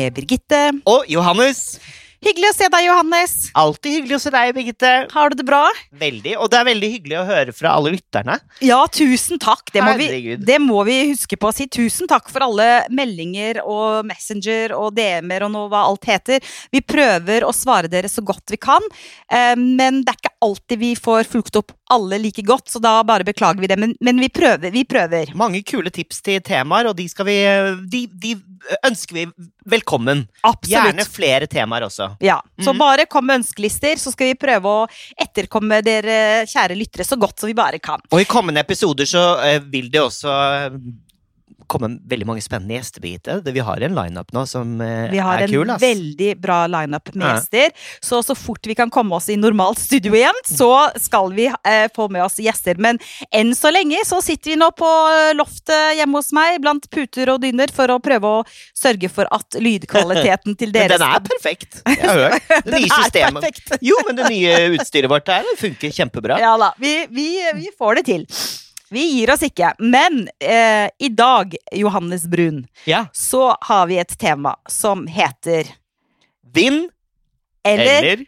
med Birgitte. Og Johannes. Hyggelig å se deg, Johannes. Alltid hyggelig å se deg, Birgitte. Har du det bra? Veldig. Og det er veldig hyggelig å høre fra alle lytterne. Ja, tusen takk. Det må, vi, det må vi huske på å si. Tusen takk for alle meldinger og Messenger og DM-er og noe, hva alt heter. Vi prøver å svare dere så godt vi kan, eh, men det er ikke alltid vi får fulgt opp alle like godt, så da bare beklager vi det. Men, men vi prøver. Vi prøver. Mange kule tips til temaer, og de, vi, de, de ønsker vi velkommen. Absolutt. Gjerne flere temaer også. Ja, Så Mhm. bare kom med ønskelister, så skal vi prøve å etterkomme dere kjære lyttere så godt som vi bare kan. Og i kommende episoder så eh, vil det også eh, komme veldig mange spennende gjester, Birgitte. Vi har en lineup nå som er kul. Vi har en kul, veldig bra lineup med Ja. gjester. Så så fort vi kan komme oss i normalt studio igjen, så skal vi eh, få med oss gjester. Men enn så lenge så sitter vi nå på loftet hjemme hos meg blant puter og dyner for å prøve å sørge for at lydkvaliteten til dere den er perfekt. Jeg har hørt. Det nye systemet. perfekt. Jo, men det nye utstyret vårt her funker kjempebra. Ja da, vi, vi, vi får det til. Vi gir oss ikke. Men eh, i dag, Johannes Brun, Ja. så har vi et tema som heter Vinn Eller, eller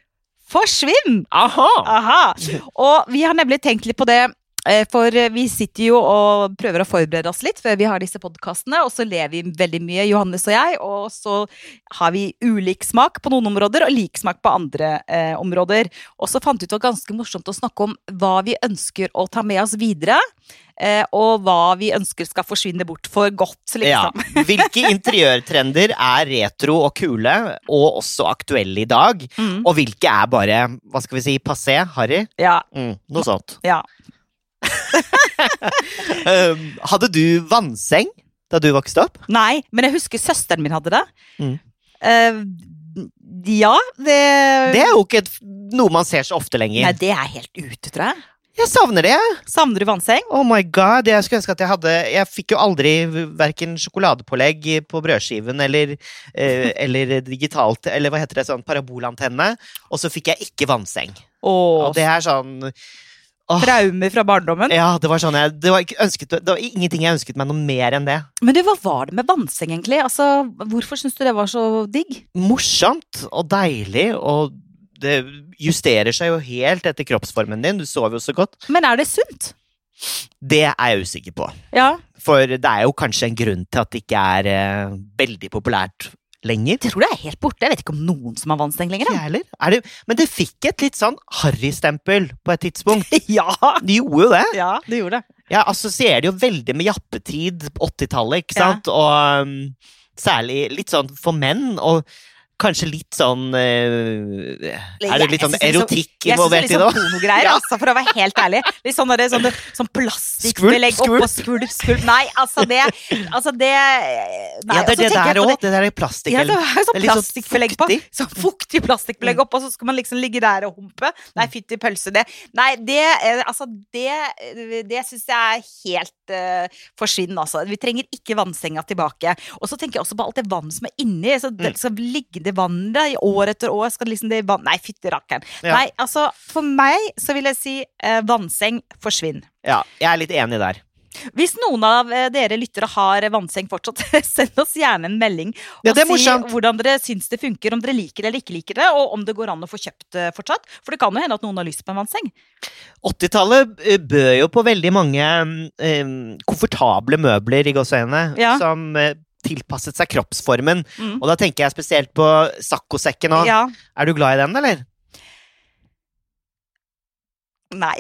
forsvinn! aha! Aha! Og vi har nemlig tenkt litt på det. Eh, For vi sitter jo og prøver å forberede oss litt før vi har disse podkastene, og så ler vi veldig mye, Johannes og jeg, og så har vi ulik smak på noen områder og lik smak på andre eh, områder. Og så fant vi ut det var ganske morsomt å snakke om hva vi ønsker å ta med oss videre, eh, og hva vi ønsker skal forsvinne bort for godt, Ja. liksom. Hvilke interiørtrender er retro og kule, og også aktuelle i dag? Mm. Og hvilke er bare, hva skal vi si, passé, harry? Ja, Mm, noe sånt. ja. Um, hadde du vannseng da du vokste opp? Nei, men jeg husker søsteren min hadde det. Mm. Uh, ja, det Det er jo ikke noe man ser så ofte lenger. Nei, det er helt ute, tror jeg. Jeg savner det. Savner du vannseng? Oh my god, Jeg skulle ønske at jeg hadde Jeg fikk jo aldri verken sjokoladepålegg på brødskiven eller, eh, eller digitalt Eller hva heter det, sånn parabolantenne. Og så fikk jeg ikke vannseng. Og Og det er sånn traumer fra barndommen. Ja, det var sånn jeg det var, ønsket, det var ingenting jeg ønsket meg noe mer enn det. Men du, hva var det med vannseng, egentlig? Altså, Hvorfor syns du det var så digg? Morsomt og deilig, og det justerer seg jo helt etter kroppsformen din. Du sover jo så godt. Men er det sunt? Det er jeg usikker på. Ja. For det er jo kanskje en grunn til at det ikke er eh, veldig populært lenger. Jeg tror det er helt borte. Jeg vet ikke om noen som har vannseng lenger. Er det, men det fikk et litt sånn harrystempel på et tidspunkt. Ja. Det De gjorde jo det. Ja, det gjorde det. Jeg assosierer det jo veldig med jappetid på 80-tallet, ikke Ja. sant? Og um, særlig litt sånn for menn, og kanskje litt sånn eh, Er det litt sånn Jeg synes det er erotikk Jeg syns det er litt sånn pornogreier, Ja. altså, for å være helt ærlig. Litt sånn, der, sånn, sånn plastikkbelegg oppå skvulp, skvulp. Nei, altså det Altså det Nei, Ja, det er det der òg. det- Det der er plastikk... sånn det er litt sånn plastikkbelegg på. Mm. Sånn fuktig plastikkbelegg oppå, så skal man liksom ligge der og humpe. Nei, fytti pølse, det. Nei, det er- Altså, det, det syns jeg er helt uh, forsvinn, altså. Vi trenger ikke vannsenga tilbake. Og så tenker jeg også på alt det vann som er inni. Så det så ligger ligge det vannet da, i år etter år. Skal liksom det vann... Nei, fytti rakkeren. Ja. Nei, altså, for meg så vil jeg si eh, vannseng, forsvinn. Ja, jeg er litt enig der. Hvis noen av eh, dere lyttere har vannseng fortsatt, send oss gjerne en melding Ja, og det si hvordan dere syns det funker, om dere liker det eller ikke liker det, og om det går an å få kjøpt det fortsatt. For det kan jo hende at noen har lyst på en vannseng. 80-tallet eh, bød jo på veldig mange eh, komfortable møbler i gåseøynene Ja. som eh, tilpasset seg kroppsformen. Mm. Og da tenker jeg spesielt på saccosekken òg. Ja. Er du glad i den, eller? Nei.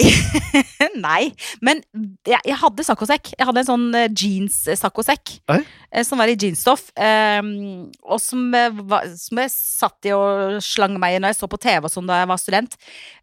Nei. Men jeg, jeg hadde saccosekk. Jeg hadde en sånn eh, jeans-saccosekk. Eh, Som var i jeansstoff. Um, og som, eh, var, som jeg satt i og slang meg i når jeg så på TV og sånn da jeg var student.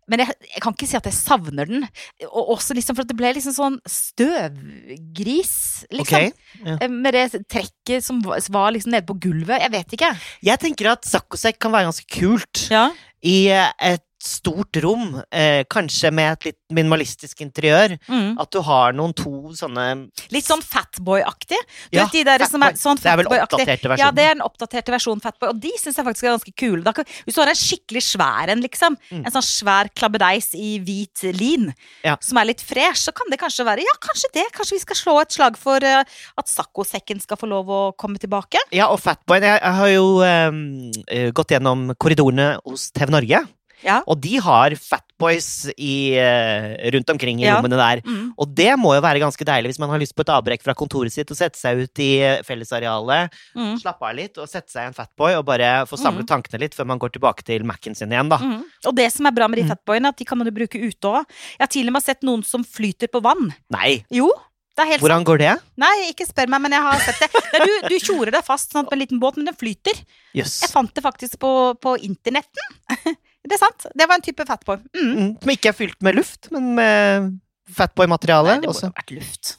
Men jeg, jeg kan ikke si at jeg savner den. Og også liksom for at det ble liksom sånn støvgris, liksom. Okay. Ja. Med det trekket som var, var liksom nede på gulvet. Jeg vet ikke. Jeg tenker at saccosekk kan være ganske kult Ja. i et stort rom, eh, kanskje med et litt minimalistisk interiør. Mm. At du har noen to sånne Litt sånn Fatboy-aktig. Ja, vet de der som er sånn Det er vel oppdaterte versjonen. Ja, det er en oppdaterte versjonen Fatboy, og de syns jeg faktisk er ganske kule. Da hvis du har en skikkelig svær en, liksom, Mm. en sånn svær klabbedeis i hvit lin, Ja. som er litt fresh, så kan det kanskje være Ja, kanskje det. Kanskje vi skal slå et slag for uh, at saccosekken skal få lov å komme tilbake. Ja, og Fatboy Jeg, jeg har jo eh, gått gjennom korridorene hos TV Norge. Ja. Og de har Fatboys i, eh, rundt omkring i Ja. rommene der. Mm. Og det må jo være ganske deilig hvis man har lyst på et avbrekk fra kontoret sitt og sette seg ut i eh, fellesarealet, Mm. slappe av litt og sette seg i en Fatboy og bare få samlet tankene litt før man går tilbake til Mac-en sin igjen, da. Mm. Og det som er bra med de Mm. fatboyene, at de kan man jo bruke ute òg. Jeg har til og med sett noen som flyter på vann. Nei, Jo, det helt hvordan går det? Nei, ikke spør meg, men jeg har sett det. Nei, du, du tjorer deg fast sånn, på en liten båt, men den flyter. Yes. Jeg fant det faktisk på, på internetten. Det er sant. Det var en type fatboy. Mm. Mm, som ikke er fylt med luft, men med Fatboy-materiale. det må jo ha vært luft.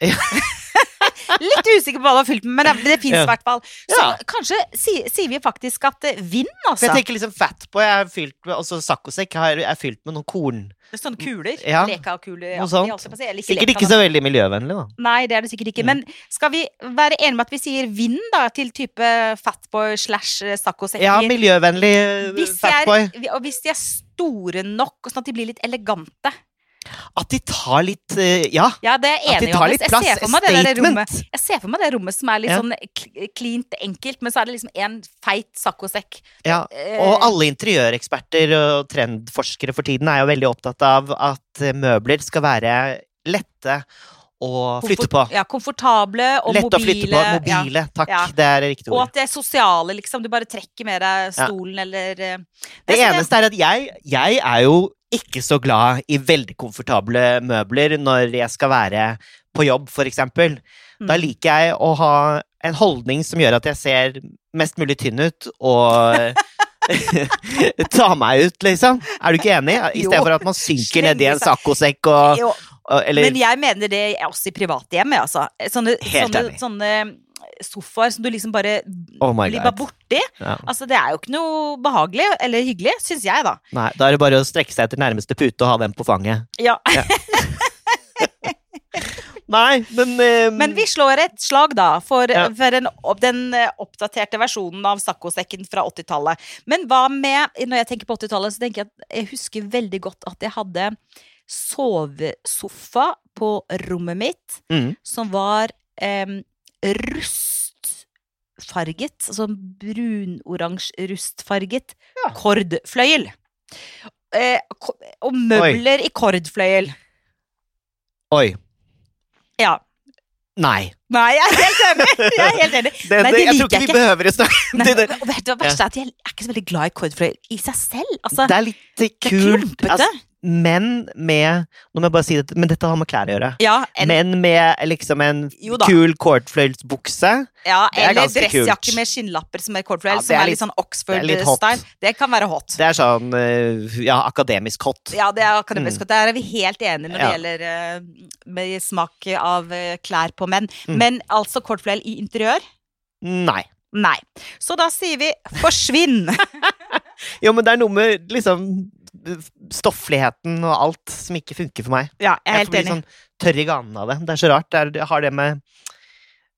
Ja. Litt usikker på hva det var fylt med, men det, det fins i Ja. hvert fall. Så Ja. kanskje si- sier vi faktisk at vind, altså. For altså. jeg tenker liksom Fatboy er fylt med Altså saccosekk er fylt med noen korn. Sånne kuler. Ja. Leka-kuler. Noe sånt. Eller Sikkert leka, ikke så veldig miljøvennlig, da. Nei, det er det sikkert ikke. Mm. Men skal vi være enige med at vi sier vind da, til type fatboy slash saccosekker? Ja, miljøvennlig eh, Fatboy. er, og hvis de er store nok, sånn at de blir litt elegante. At de tar litt eh, Ja, Ja, det er jeg enig litt Jeg plass. ser for meg det Jeg ser for meg det rommet som er litt Ja. sånn klint enkelt, men så er det liksom en feit saccosekk. Ja, Eh, og alle interiøreksperter og trendforskere for tiden er jo veldig opptatt av at eh, møbler skal være lette å flytte på. Ja, komfortable og Lette å mobile. flytte på. ja. Takk. Ja. Det er riktig Og at det er sosiale, liksom. Du bare trekker med deg Ja. stolen eller Det, Det er eneste er at jeg, jeg er jo ikke så glad i veldig komfortable møbler når jeg skal være på jobb, for eksempel. Da Mm. liker jeg å ha en holdning som gjør at jeg ser mest mulig tynn ut, og ta meg ut, liksom. Er du ikke enig? I stedet for at man synker nedi en saccosekk og, og Eller Men jeg mener det også i private hjem, altså. Sånne, Helt sånne, enig. sånne sofaer som du liksom bare Oh blir bare borti. Ja. Altså, det er jo ikke noe behagelig, eller hyggelig, syns jeg, da. Nei, da er det bare å strekke seg etter nærmeste pute og ha den på fanget. Ja. Nei, men um... Men vi slår et slag, da, for, Ja. for en, den eh, oppdaterte versjonen av saccosekken fra 80-tallet. Men hva med Når jeg tenker på 80-tallet, så tenker jeg at jeg husker veldig godt at jeg hadde sovesofa på rommet mitt mm, som var em, rustfarget, altså brunoransje rustfarget Ja. kordfløyel. Eh, og møbler i kordfløyel. Oi. Ja. Nei. Nei, jeg er helt enig! Jeg er helt enig. Det, Nei, det, jeg tror ikke vi behøver å snakke det, det, og vet du hva verste er at jeg er ikke så veldig glad i kordfløyel i seg selv. Altså, det er litt kult. det er klumpete. Altså, men med Nå må jeg bare si det, men dette har med klær å gjøre. ja, en, Men med liksom en kul cordfløyelsbukse. ja, er eller dressjakke med skinnlapper som er kordfløyel, Ja, som er litt litt- sånn. Oxford-style. Det kan være hot. Det er sånn eh, ja, akademisk hot. Ja, det er akademisk. Mm. hot. Der er vi helt enige når det gjelder eh, med smak av eh, klær på menn. Mm. Men altså kortfløyel i interiør? Nei. Nei. Så da sier vi forsvinn! Jo, men det er noe med liksom stoffligheten og alt som ikke funker for meg. ja, jeg er Jeg helt får bli enig. sånn tørr i ganen av det. Det er så rart. Er, jeg har det med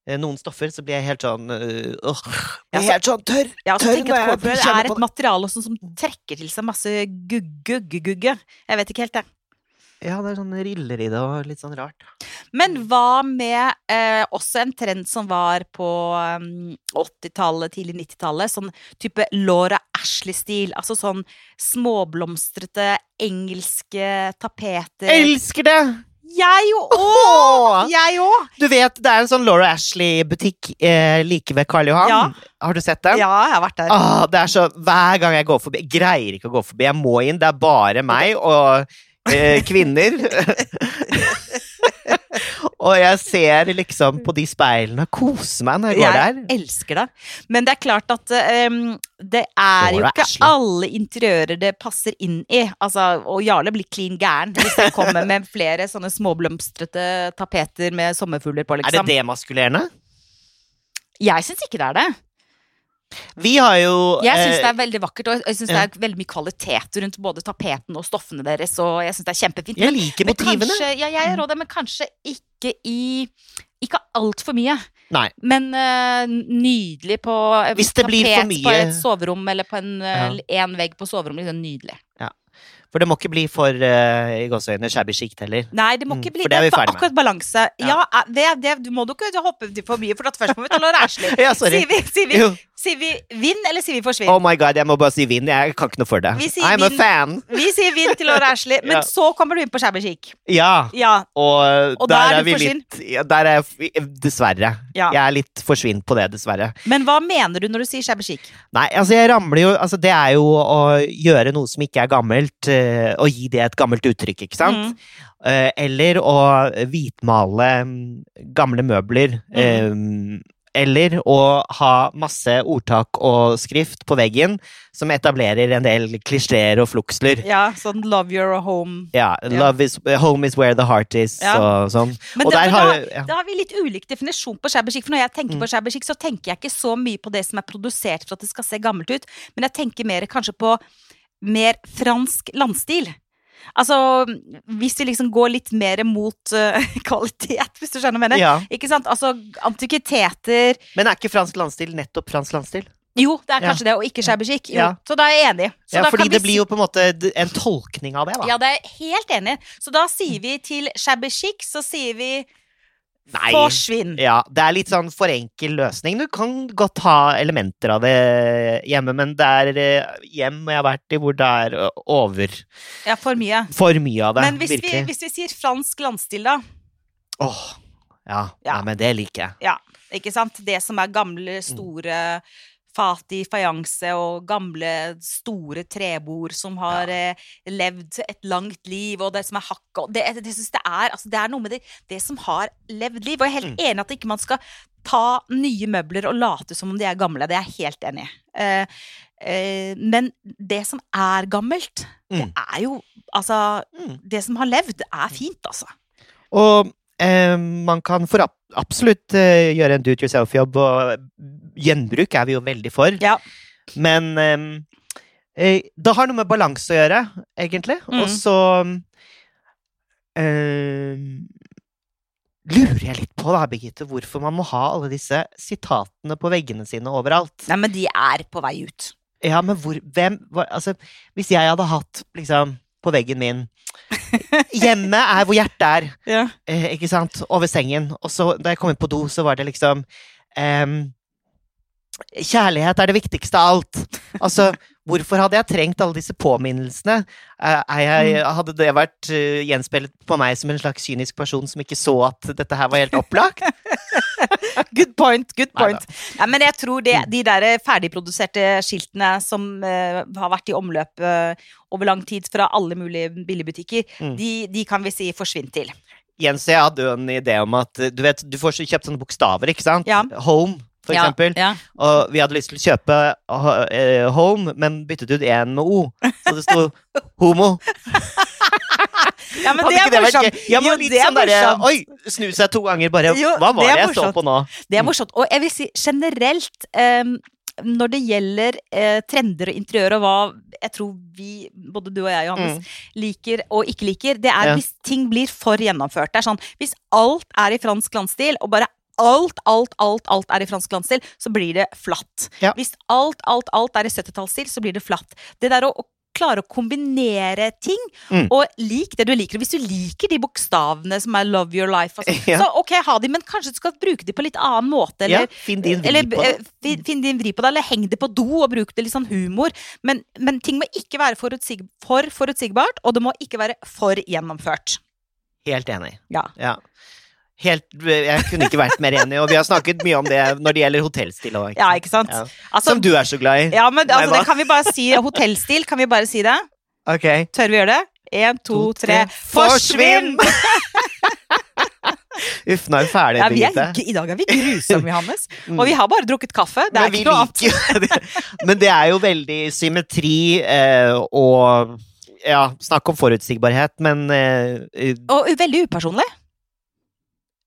eh, noen stoffer, så blir jeg helt sånn øh, blir så- helt sånn tørr. Ja, tørr jeg når jeg Corporate er et materiale også som trekker til seg masse gugge-gugge. Jeg vet ikke helt, det. Ja, det er sånn riller i det og litt sånn rart. Men hva med eh, også en trend som var på um, 80-tallet, tidlig 90-tallet? Sånn type Laura Ashley-stil. Altså sånn småblomstrete engelske tapeter. Elsker det! Jeg òg! Åh! Jeg òg! Du vet, det er en sånn Laura Ashley-butikk eh, like ved Karl Johan. Ja. Har du sett den? Ja, jeg har vært der. Ah, det er så, Hver gang jeg går forbi Jeg greier ikke å gå forbi. Jeg må inn. Det er bare meg og eh, kvinner. og jeg ser liksom på de speilene og koser meg når jeg går der. Jeg elsker det. Men det er klart at um, det er jo ikke Ashley. alle interiører det passer inn i. Altså, og Jarle blir klin gæren hvis han kommer med flere sånne småblomstrete tapeter med sommerfugler på, Er det liksom. demaskulerende? Jeg syns ikke det er det. Vi har jo Jeg syns eh, det er veldig vakkert, og jeg syns ja. det er veldig mye kvalitet rundt både tapeten og stoffene deres, og jeg syns det er kjempefint. Jeg liker men motivene. kanskje, ja, jeg gjør også det, men kanskje ikke i Ikke altfor mye. Nei. Men uh, nydelig på eh, Hvis det blir for tapet på et soverom eller på en, ja. en vegg på soverommet. Liksom nydelig. For det må ikke bli for uh, i gåseøyne shabby sjikt heller. Nei, det må Mm, ikke bli for det er vi ferdig med. akkurat balanse. Ja, ja det, det, du må du ikke hoppe for mye, for først må vi ta. Ja, sorry. Sier vi, sier, vi. Sier vi vinn, eller sier vi forsvinn? Oh my god, jeg må bare si vinn. Jeg kan ikke noe for det. I'm vin. A fan. Vi sier vinn til Laura Ashley, men Ja. så kommer du inn på shabby chic. Ja, Ja, og, Og der, der er vi forsvinn. litt Der er jeg Dessverre. Ja. Jeg er litt forsvinn på det, dessverre. Men hva mener du når du sier shabby chic? Nei, altså jeg ramler jo Altså det er jo å gjøre noe som ikke er gammelt, eh, og gi det et gammelt uttrykk, ikke sant? Mm. Eh, eller å hvitmale mm, gamle møbler. eh, eller å ha masse ordtak og skrift på veggen som etablerer en del klisjeer og fluksler. Ja, sånn love your home. Ja, love is, home is where the heart is, Ja. og sånn. Men Og der har da, ja. da har vi litt ulik definisjon på shabby chic. For når jeg tenker Mm. på shabby chic, så tenker jeg ikke så mye på det som er produsert for at det skal se gammelt ut, men jeg tenker mer kanskje på mer fransk landstil. Altså, hvis vi liksom går litt mer mot uh, kvalitet, hvis du skjønner hva jeg mener. ja. Ikke sant? Altså, antikviteter Men er ikke fransk landstil nettopp fransk landstil? Jo, det er Ja. kanskje det, og ikke shabby chic. Ja. Så da er jeg enig. Så Ja, da fordi kan vi det blir jo på en måte en tolkning av det, da. Ja, det er jeg helt enig. Så da sier vi til shabby chic, så sier vi Nei. forsvinn. Ja, det er litt sånn for enkel løsning. Du kan godt ha elementer av det hjemme, men det er eh, hjem jeg har vært i hvor det er over Ja, for mye. for mye av det. Men hvis vi, hvis vi sier fransk landstil, da. Åh, ja, ja. Ja. men det liker jeg. Ja, Ikke sant? Det som er gamle, store fat i fajanse og gamle, store trebord som har eh, levd et langt liv, og det som er hakket. og Det, det, det, synes det, er, altså, det er noe med det, det som har levd liv. Og jeg er helt enig at ikke man skal ta nye møbler og late som om de er gamle. Det er jeg helt enig i. Eh, eh, men det som er gammelt, det Mm. er jo Altså, Mm. det som har levd, er fint, altså. Og eh, man kan for ab absolutt uh, gjøre en do it yourself-jobb, og gjenbruk er vi jo veldig for. Ja. Men um, det har noe med balanse å gjøre, egentlig. Mm. Og så eh, lurer jeg litt på, da, Birgitte, hvorfor man må ha alle disse sitatene på veggene sine overalt. Nei, men de er på vei ut. Ja, men hvor Hvem hva, Altså, hvis jeg hadde hatt, liksom, på veggen min Hjemme er hvor hjertet er. Ja. Eh, ikke sant? Over sengen. Og så da jeg kom inn på do, så var det liksom eh, Kjærlighet er det viktigste av alt. Altså, hvorfor hadde jeg trengt alle disse påminnelsene? Eh, jeg, hadde det vært uh, gjenspeilet på meg som en slags kynisk person som ikke så at dette her var helt opplagt? Good point, good point. Ja, men jeg tror det, de der ferdigproduserte skiltene som uh, har vært i omløp uh, over lang tid fra alle mulige billigbutikker, Mm. de, de kan vi si forsvinn til. Jens og jeg hadde jo en idé om at eh, du vet, du får kjøpt sånne bokstaver, ikke sant? Ja. Home, for Ja, eksempel. Ja, Og vi hadde lyst til å kjøpe uh, Home, men byttet ut én med O. Så det sto Homo. ja men det er morsomt. Ja, men Jo, litt sånn derre. Oi, snu seg to ganger, bare Jo, Hva var det jeg så på nå? Det er morsomt. Og jeg vil si generelt um, når det gjelder eh, trender og interiør, og hva jeg tror vi, både du og jeg, Johannes, liker og ikke liker, det er Mm. Ja. hvis ting blir for gjennomført. Det er sånn, Hvis alt er i fransk landstil, og bare alt, alt, alt alt er i fransk landstil, så blir det flatt. Ja. Hvis alt, alt, alt er i 70-tallsstil, så blir det flatt. Det der å, å klare å kombinere ting, Mm. og lik det du liker. Hvis du liker de bokstavene som er 'love your life', og sånn, Ja. så ok, ha de, men kanskje du skal bruke de på litt annen måte. Eller, ja, finn din eller eh, fin, finn din vri på det, eller heng det på do og bruk det litt sånn humor. Men, men ting må ikke være forutsig, for forutsigbart, og det må ikke være for gjennomført. Helt enig. Ja. Ja. Helt, jeg kunne ikke vært mer enig, og vi har snakket mye om det når det gjelder hotellstil òg. Ja, ikke sant? Ja. Altså, Som du er så glad i. ja, men altså, det kan vi bare si. Hotellstil, kan vi bare si det? Ok. Tør vi gjøre det? Én, to, To, tre. Forsvinn! Uff, nå er vi ferdige, Ja, vi er, I dag er vi grusomme, Johannes. Mm. Og vi har bare drukket kaffe. Det er Men ikke noe annet. Men det er jo veldig symmetri eh, og Ja, snakk om forutsigbarhet, men eh, Og veldig upersonlig.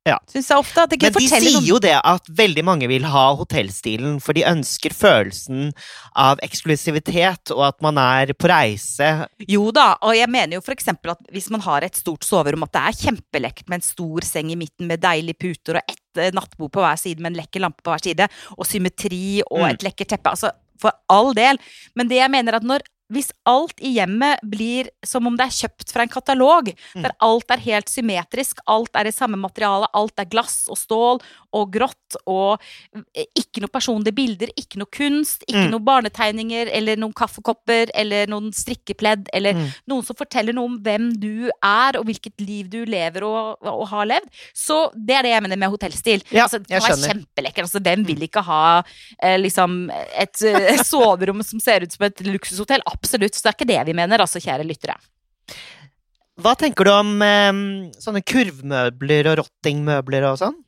Ja. Ofte. Men de sier noe jo det at veldig mange vil ha hotellstilen, for de ønsker følelsen av eksklusivitet, og at man er på reise. Jo da, og jeg mener jo eksempel at hvis man har et stort soverom, at det er kjempelekt med en stor seng i midten med deilige puter og ett eh, nattbord på hver side med en lekker lampe på hver side, og symmetri og Mm. et lekkert teppe. Altså, for all del. Men det jeg mener at når hvis alt i hjemmet blir som om det er kjøpt fra en katalog, Mm. der alt er helt symmetrisk, alt er i samme materiale, alt er glass og stål og grått, og eh, ikke noe personlige bilder, ikke noe kunst, ikke Mm. noen barnetegninger eller noen kaffekopper eller noen strikkepledd eller Mm. noen som forteller noe om hvem du er og hvilket liv du lever og, og har levd. Så det er det jeg mener med hotellstil. Ja, altså, det kan være skjønner. kjempelekker. Altså, hvem vil ikke ha eh, liksom et et soverom som ser ut som et luksushotell? Absolutt. Så det er ikke det vi mener, altså, kjære lyttere. Hva tenker du om eh, sånne kurvmøbler og rottingmøbler og sånn?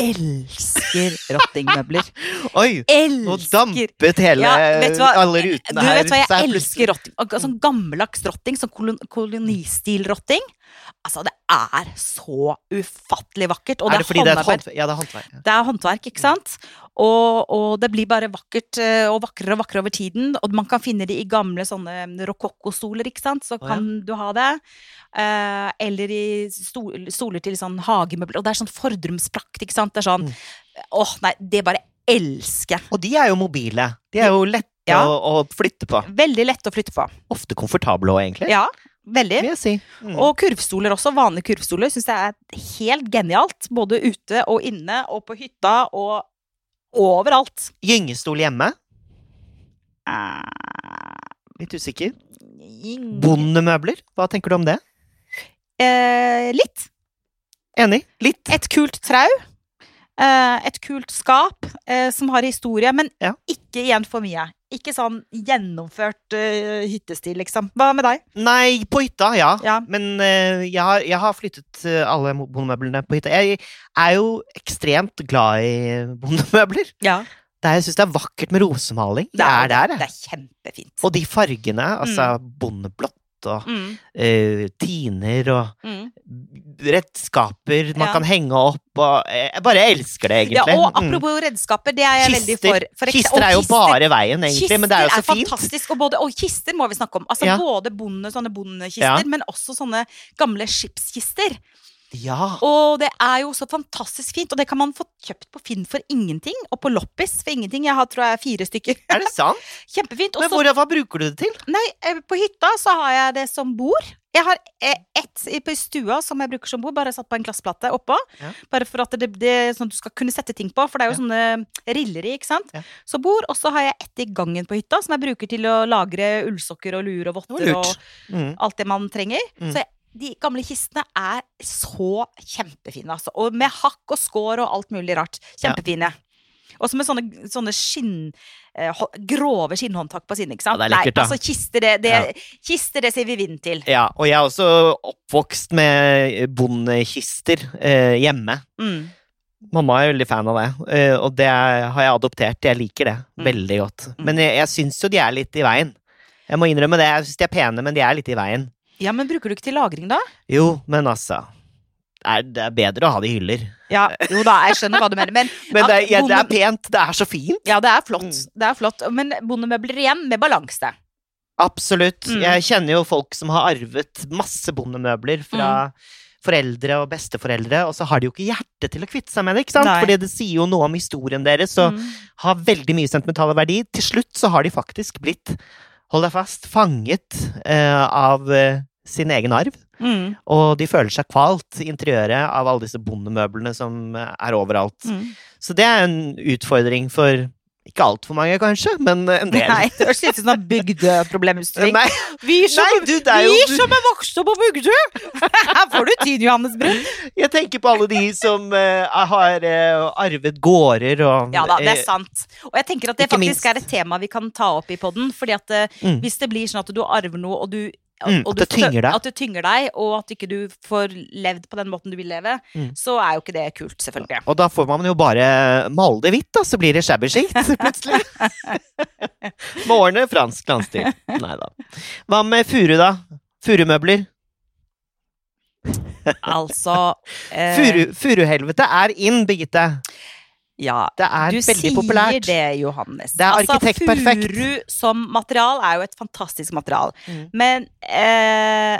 Elsker rottingmøbler. Oi! Nå dampet hele Ja, du alle Du rutene her. vet hva, jeg elsker rotting. Sånn gammeldags rotting, sånn kolon kolonistil-rotting. Altså, det er så ufattelig vakkert. Og Er det det fordi det er håndverk? Ja, det er håndverk. Det er håndverk, ikke sant? Og, og det blir bare vakkert eh, og vakrere og vakrere over tiden. Og man kan finne det i gamle sånne rokokkostoler, ikke sant? Så Å, ja. kan du ha det. Eh, eller i sto- stoler til sånn hagemøbler. Og det er sånn fordrumsprakt, ikke sant? Det er sånn Mm. Åh, nei, det bare elsker jeg. Og de er jo mobile. De er jo lette Ja. å, å flytte på. Veldig lett å flytte på. Ofte komfortable òg, egentlig. Ja, veldig. vil jeg si. Mm. Og kurvstoler også. Vanlige kurvstoler syns jeg er helt genialt. Både ute og inne og på hytta og overalt. Gyngestol hjemme? Eh, Litt usikker. ing- Bondemøbler? Hva tenker du om det? Eh, litt. Enig? Litt. Et kult trau. Eh, et kult skap eh, som har historie, men Ja. ikke igjen for mye. Ikke sånn gjennomført uh, hyttestil, liksom. Hva med deg? Nei, på hytta, ja. Ja. Men uh, jeg, har, jeg har flyttet eh, alle bondemøblene på hytta. Jeg er jo ekstremt glad i bondemøbler. Ja. Det er, jeg syns det er vakkert med rosemaling. Det er der, Det er kjempefint. Og de fargene, altså bondeblått og Mm, uh, tiner og mm. redskaper man Ja. kan henge opp og eh, Jeg bare elsker det, Ja, egentlig. og Mm. apropos redskaper, det er jeg veldig Kister. for. for ekse- Kister er jo kister- bare veien, egentlig, men det er jo så Kister fint. fantastisk, og, både, og kister må vi snakke om. Altså Ja. Både bonde, sånne bondekister, Ja. men også sånne gamle skipskister. Ja. Og det er jo så fantastisk fint, og det kan man få kjøpt på Finn for ingenting, og på Loppis for ingenting. Jeg har tror jeg fire stykker. Er det sant? Kjempefint. Også, Men hvor, hva bruker du det til? nei, eh, på hytta så har jeg det som bord. Jeg har eh, ett på stua som jeg bruker som bord, bare satt på en glassplate oppå. Ja. Bare for at det, det sånn at du skal kunne sette ting på, for det er jo sånne riller i, ikke sant. Ja. Så bord, og så har jeg ett i gangen på hytta, som jeg bruker til å lagre ullsokker og luer og votter og. Mm. alt det man trenger. Mm. Så jeg, de gamle kistene er så kjempefine, altså. Og med hakk og skår og alt mulig rart. Ja. Kjempefine. Og så med sånne, sånne skinn... eh, grove skinnhåndtak på siden, ikke sant? Ja, det er lekkert, da. Nei, altså kister, det, det, Ja. kister, det sier vi vind til. Ja, og jeg er også oppvokst med bondekister eh, hjemme. Mm. Mamma er veldig fan av det, eh, og det har jeg adoptert. Jeg liker det Mm. veldig godt. Mm. Men jeg, jeg syns jo de er litt i veien. Jeg må innrømme det. Jeg syns de er pene, men de er litt i veien. Ja, men bruker du ikke til lagring, da? Jo, men altså Det er, det er bedre å ha det i hyller. Ja, jo da, jeg skjønner hva du mener. Men, Men det, er- Ja, det er pent. Det er så fint. ja, det er flott. Mm. Det er flott. Men bondemøbler igjen, med balanse. Absolutt. Mm. Jeg kjenner jo folk som har arvet masse bondemøbler fra Mm. foreldre og besteforeldre, og så har de jo ikke hjerte til å kvitte seg med det, ikke sant? Nei. Fordi det sier jo noe om historien deres, og Mm. har veldig mye sentimental verdi. Til slutt så har de faktisk blitt, hold deg fast, fanget uh, av eh, sin egen arv. Mm. Og de føler seg kvalt i interiøret av alle disse bondemøblene som er overalt. Mm. Så det er en utfordring for ikke altfor mange, kanskje, men en del. Nei, det høres litt ut som bygdeproblemstilling. Vi som, nei, du, er vi som er vokst opp på Bygdø! Her får du tid, Johannes Brun. Jeg tenker på alle de som uh, har uh, arvet gårder og Ja da, det er eh, sant. Og jeg tenker at det faktisk minst. er et tema vi kan ta opp i poden. Fordi at uh, Mm. hvis det blir sånn at du arver noe, og du Mm, at det tynger deg. At det tynger deg, og at ikke du får levd på den måten du vil leve, Mm. så er jo ikke det kult, selvfølgelig. Og da får man jo bare male det hvitt, da, så blir det shabby chic plutselig. Morne fransk landstil. Nei da. Hva med furu, da? Furumøbler? Altså eh, Furuhelvete er in, Birgitte. Ja, Det er du veldig sier det, Johannes. Det er arkitektperfekt. Altså, furu som material er jo et fantastisk material. Mm. Men eh,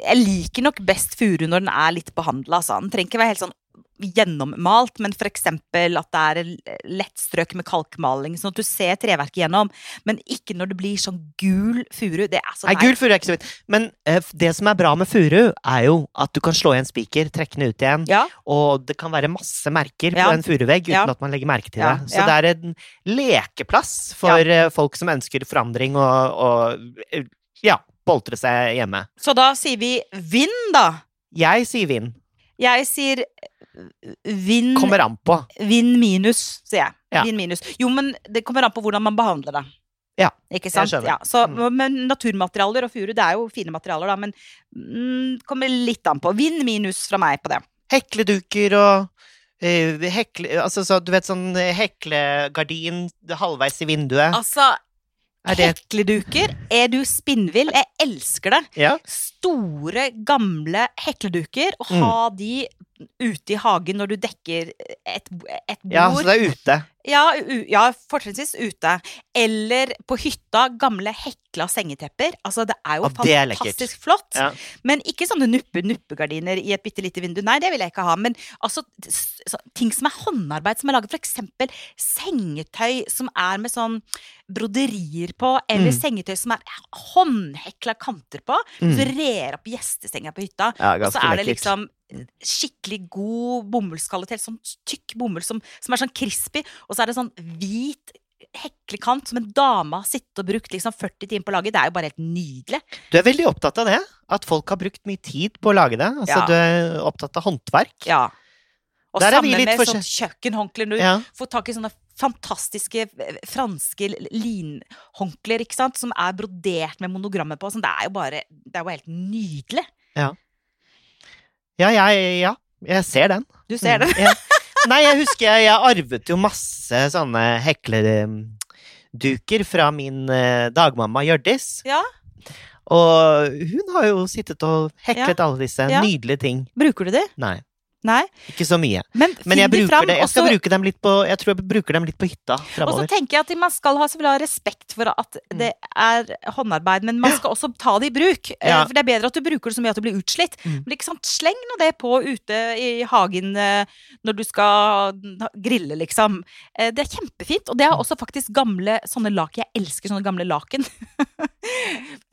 Jeg liker nok best furu når den er litt behandla. Altså. Den trenger ikke være helt sånn gjennommalt, men f.eks. at det er lettstrøk lett strøk med kalkmaling, sånn at du ser treverket gjennom. Men ikke når det blir sånn gul furu. Det er så Nei, gul furu er ikke så vidt. Men eh, det som er bra med furu, er jo at du kan slå i en spiker, trekke den ut igjen, Ja, og det kan være masse merker Ja. på en furuvegg uten Ja. at man legger merke til det. Så det er en lekeplass for eh, folk som ønsker forandring og, og eh, ja, boltre seg hjemme. så da sier vi vind, da. Jeg sier vind. Jeg sier vind Kommer an på. Vinn minus, sier jeg. Ja. Vinn minus. Jo, men det kommer an på hvordan man behandler det. Ja, Ikke sant? skjønner. Ja, så, Mm. Men naturmaterialer og furu, det er jo fine materialer, da, men mm, kommer litt an på. Vind minus fra meg på det. Hekleduker og uh, hekle, altså, så, du vet sånn eh, heklegardin halvveis i vinduet. Altså, Er det hekleduker, er du spinnvill? Jeg elsker det. Ja? Store, gamle hekleduker, og Mm. ha de ute i hagen når du dekker et, et bord. ja, så det er ute. Ja, ja fortrinnsvis ute. Eller på hytta, gamle hekla sengetepper. Altså, det er jo ah, det er fantastisk flott. Ja. Men ikke sånne nuppe-nuppegardiner i et bitte lite vindu. Nei, det vil jeg ikke ha. Men altså, ting som er håndarbeid, som er laget for eksempel sengetøy som er med sånn broderier på, eller Mm. sengetøy som er håndhekla kanter på, Mm. så rer opp gjestesenga på hytta. Ja, Og så er det liksom skikkelig god bomullskvalitet, sånn tykk bomull som, som er sånn crispy, og så er det sånn hvit heklekant som en dame har sittet og brukt liksom 40 timer på å lage. Det er jo bare helt nydelig. Du er veldig opptatt av det? At folk har brukt mye tid på å lage det? Altså, Ja. Du er opptatt av håndverk? Ja. Og Der er sammen med sånn kjøkkenhåndklær. Du Ja. får tak i sånne fantastiske eh, franske linhåndklær, ikke sant, som er brodert med monogrammer på. Sånn, det er jo bare Det er jo helt nydelig. Ja, jeg, ja. Jeg ser den. Du ser den? Mm, ja. Nei, jeg husker jeg, jeg arvet jo masse sånne heklerduker fra min eh, dagmamma Hjørdis. Ja. Og hun har jo sittet og heklet alle disse Ja. nydelige ting. Bruker du det? Nei, Nei. ikke så mye. Men, Men jeg, bruker det. jeg skal også... bruke dem litt på Jeg tror jeg bruker dem litt på hytta Og så tenker jeg at man skal ha, selvfølgelig ha respekt for at det er håndarbeid, men man skal også ta det i bruk. Eh, Ja. For det er bedre at du bruker det så mye at du blir utslitt. Mm. Men ikke sant, sleng nå det på ute i hagen eh, når du skal grille, liksom. Eh, Det er kjempefint. Og det er også faktisk gamle sånne laken. Jeg elsker sånne gamle laken.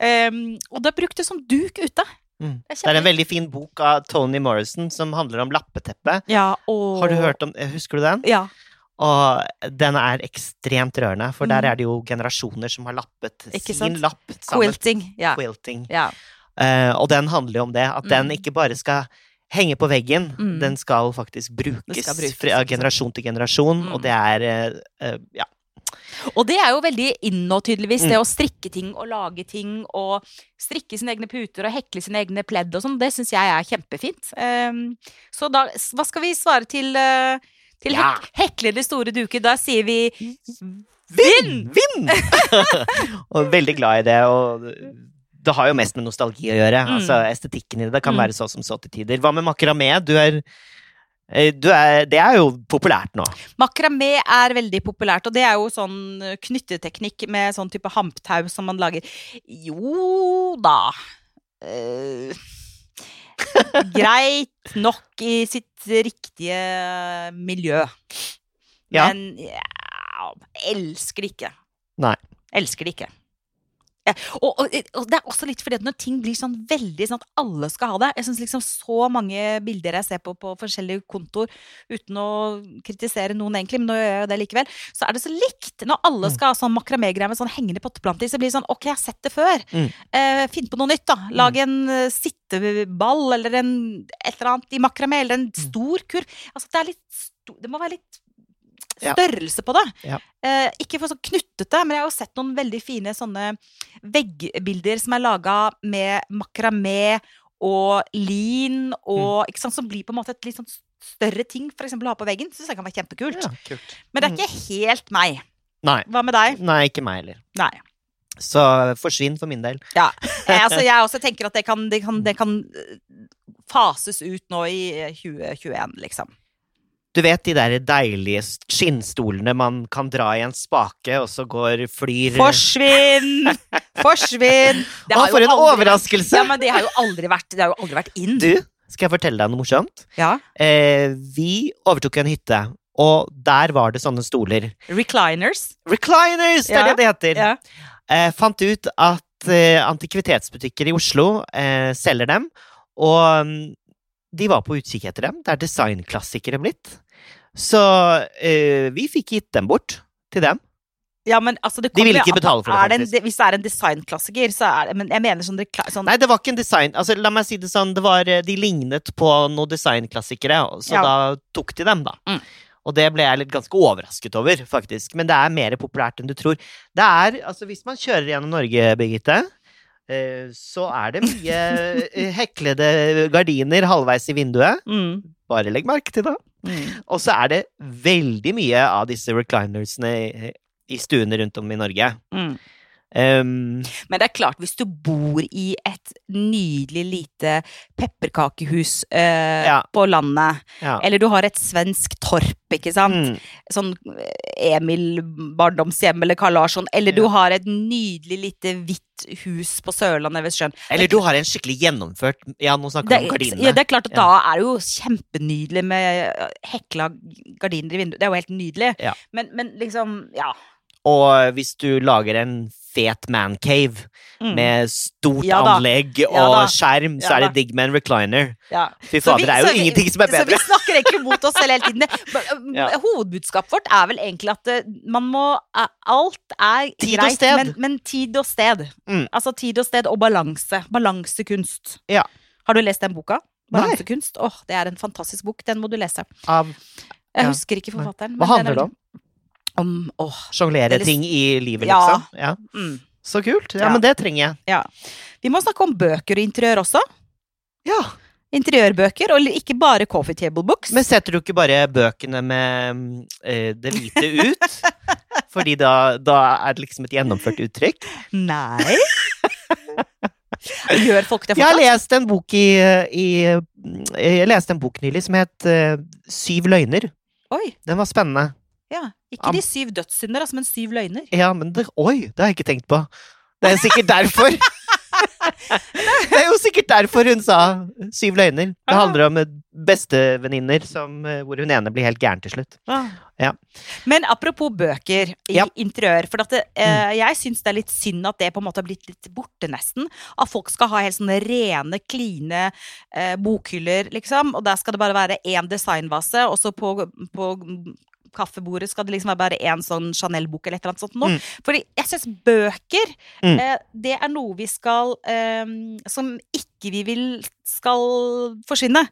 um, og da brukt det som duk ute. Mm. Det er en veldig fin bok av Tony Morrison som handler om lappeteppe. Ja, og Har du hørt om Husker du den? Ja. Og den er ekstremt rørende, for der Mm. er det jo generasjoner som har lappet sin lapp sammen. Quilting. Ja. Quilting. ja. Uh, og den handler jo om det, at den Mm. ikke bare skal henge på veggen, Mm. den skal faktisk brukes, skal brukes, fra generasjon til generasjon, Mm. og det er uh, uh, Ja. Og det er jo veldig nå, tydeligvis, Mm. det å strikke ting og lage ting og strikke sine egne puter og hekle sine egne pledd og sånn. Det syns jeg er kjempefint. Um, så da, hva skal vi svare til, uh, til Ja. hek heklede store duker? Da sier vi Vinn! Vinn! og veldig glad i det, og det har jo mest med nostalgi å gjøre. Mm. Altså Estetikken i det. Det kan Mm. være så som så til tider. Hva med makramé? Du er, er Det er jo populært nå. Makramé er veldig populært, og det er jo sånn eh, knytteteknikk med sånn type hamptau som man lager. Jo da uh, Greit nok i sitt riktige miljø. Ja. Men ja, elsker det ikke. Nei. Elsker det ikke. Ja, og, og, og det er også litt fordi at når ting blir sånn veldig sånn at alle skal ha det Jeg syns liksom så mange bilder jeg ser på på forskjellige kontor, uten å kritisere noen egentlig, men nå gjør jeg jo det likevel, så er det så likt. Når alle Mm. skal ha sånn makramégreier med sånn hengende potteplanter, så blir det sånn ok, jeg har sett det før. Mm. Eh, Finn på noe nytt, da. Lag en eh, sitteball eller en, et eller annet i makramé, eller en Mm. stor kurv. Altså, det er litt Det må være litt. Størrelse på det. Ja. Eh, ikke for sånn knuttete, men jeg har jo sett noen veldig fine sånne veggbilder som er laga med makramé og lin og Mm. ikke sant, Som blir på en måte et litt sånn større ting for eksempel, å ha på veggen. Syns jeg kan være kjempekult. Ja. Men det er ikke helt meg. Nei. Hva med deg? Nei, ikke meg heller. Nei. Så forsvinn for min del. Ja. Jeg, altså, jeg også tenker at det kan, det, kan, det kan eh, fases ut nå i eh, 2021, liksom. Du vet de der deilige skinnstolene man kan dra i en spake, og så går flyr Forsvinn! Forsvinn! Det Å, for en aldri- overraskelse! Ja, men det har jo aldri vært, det har jo aldri vært inn. Du, skal jeg fortelle deg noe morsomt? Ja. Eh, vi overtok en hytte, og der var det sånne stoler. Recliners. Recliners, det er Ja, det det heter! Ja. Eh, fant ut at eh, antikvitetsbutikker i Oslo eh, selger dem, og mm, de var på utkikk etter dem. Det er designklassikere blitt. Så eh, vi fikk gitt dem bort til dem. Ja, men altså, det De ville ikke betale for det, er en- hvis det er en designklassiker, så er det Men jeg mener sånn, sånn Nei, det var ikke en design Altså, la meg si det sånn, det var, eh, de lignet på noen designklassikere, så Ja. da tok de dem, da. Mm. Og det ble jeg litt ganske overrasket over, faktisk. Men det er mer populært enn du tror. Det er, altså Hvis man kjører gjennom Norge, Birgitte, eh, så er det mye eh, heklede gardiner halvveis i vinduet. mm, Bare legg merke til det. Mm. Og så er det veldig mye av disse reclinersene i, stuene rundt om i Norge. Mm. Um, Men det er klart, hvis du bor i et nydelig lite pepperkakehus uh, Ja. på landet, ja. eller du har et svensk torp, ikke sant, Mm. sånn eh, Emil barndomshjem eller Karl Larsson, eller du har et nydelig lite hvitt hus på Sørlandet ved sjøen. Eller du har en skikkelig gjennomført Ja, nå snakker vi om gardinene. ja, det er klart at Ja. da er det jo kjempenydelig med eh, hekla gardiner i vinduet. Det er jo helt nydelig. Ja. Men, men liksom, ja. Og hvis du lager en fet mancave Mm. med stort Ja anlegg og Ja skjerm, så Ja er det digg med en recliner. ja. Fy fader, det er jo vi- ingenting som er bedre. Så vi snakker egentlig mot oss selv hele tiden. Hovedbudskapet vårt er vel egentlig at eh, man må Alt er Tid greit. Men, men tid og sted. Mm. Altså tid og sted og balanse. Balansekunst. Ja. Har du lest den boka? Balansekunst? Åh, det er en fantastisk bok. Den må du lese. Av Jeg husker ikke forfatteren. Hva handler er det om? Om å Sjonglere er ting i livet, liksom? Ja. Mm. Så kult. Ja, Ja. men det trenger jeg. Vi må snakke om bøker og interiør også. Ja. Interiørbøker, og ikke bare coffee table books. Men setter du ikke bare bøkene med eh, det hvite ut? Fordi da, da er det liksom et gjennomført uttrykk? Nei. Gjør folk det Jeg har lest en bok i, i Jeg leste en bok nylig som het uh, Syv løgner. Oi. Den var spennende. Ja. Ikke de syv dødssynder, altså, men syv løgner. Ja, men det, Oi, det har jeg ikke tenkt på. Det er sikkert derfor. det er jo sikkert derfor hun sa syv løgner. Det Ah. handler om eh, bestevenninner eh, hvor hun ene blir helt gæren til slutt. Ja. Men apropos bøker i Ja. interiør. For det, eh, jeg syns det er litt synd at det på en måte har blitt litt borte, nesten. At folk skal ha helt sånne rene, kline eh, bokhyller, liksom. Og der skal det bare være én designvase, og så på, på kaffebordet skal det liksom være bare én sånn Chanel-bok eller et eller annet sånt nå. Mm. Fordi jeg syns bøker, Mm. eh, det er noe vi skal eh, Som ikke vi vil skal forsvinne.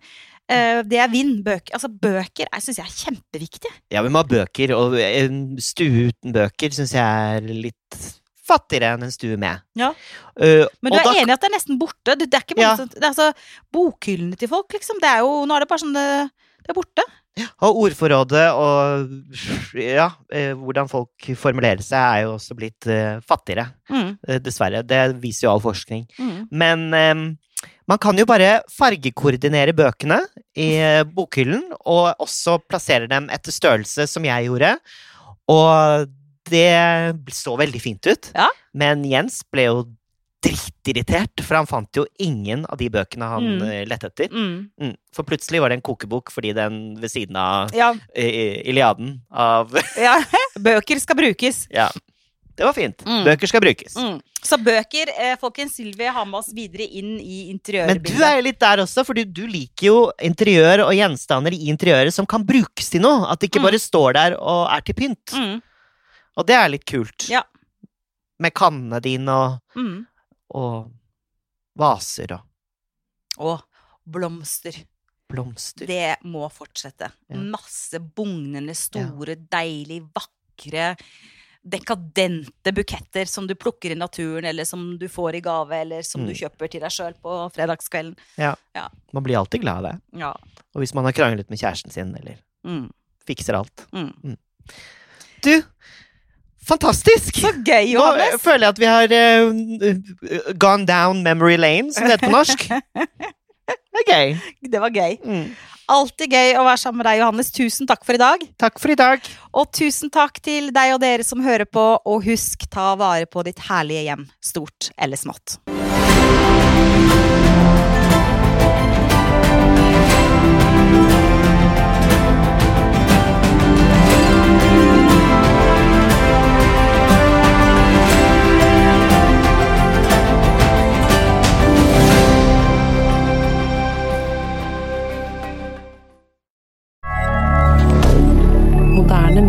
Eh, det er vind. Bøker. Altså, bøker syns jeg er kjempeviktig. Ja, vi må ha bøker, og en stue uten bøker syns jeg er litt fattigere enn en stue med. Ja. Uh, Men du er da- enig i at det er nesten borte? Det, det er ikke Ja. bare sånn, det er altså, Bokhyllene til folk, liksom. Det er jo, nå er det bare sånn det, det er borte. Og ordforrådet og ja, eh, hvordan folk formulerer seg, er jo også blitt eh, fattigere. Mm, eh, dessverre. Det viser jo all forskning. mm. Men um, man kan jo bare fargekoordinere bøkene i bokhyllen, og også plassere dem etter størrelse, som jeg gjorde. Og det så veldig fint ut. Ja. Men Jens ble jo drittirritert, for han fant jo ingen av de bøkene han Mm. eh, lette etter. Mm. Mm. For plutselig var det en kokebok fordi den ved siden av Ja, eh, Iliaden av ja. Bøker skal brukes. Ja. Det var fint. Mm. Bøker skal brukes. Mm. Så bøker, eh, folkens, Sylvi har med oss videre inn i Men du er jo litt der også, for du liker jo interiør og gjenstander i interiøret som kan brukes til noe. At det ikke Mm. bare står der og er til pynt. Mm. Og det er litt kult. Ja. Med kannene dine og, Mm. Og vaser og Og blomster. blomster. Det må fortsette. Ja. Masse bugnende, store, deilig, vakre, dekadente buketter som du plukker i naturen, eller som du får i gave, eller som du Mm. kjøper til deg sjøl på fredagskvelden. Ja, Man blir alltid glad av det. Ja. Og hvis man har kranglet med kjæresten sin, eller Mm. fikser alt. Mm. Du, Fantastisk! Så gøy, Nå føler jeg at vi har uh, gone down memory lane, som det heter på norsk. Det er gøy. Det var gøy. Mm. Alltid gøy å være sammen med deg, Johannes. Tusen takk for i dag. Takk for i dag. Og tusen takk til deg og dere som hører på, og husk, ta vare på ditt herlige hjem, stort eller smått.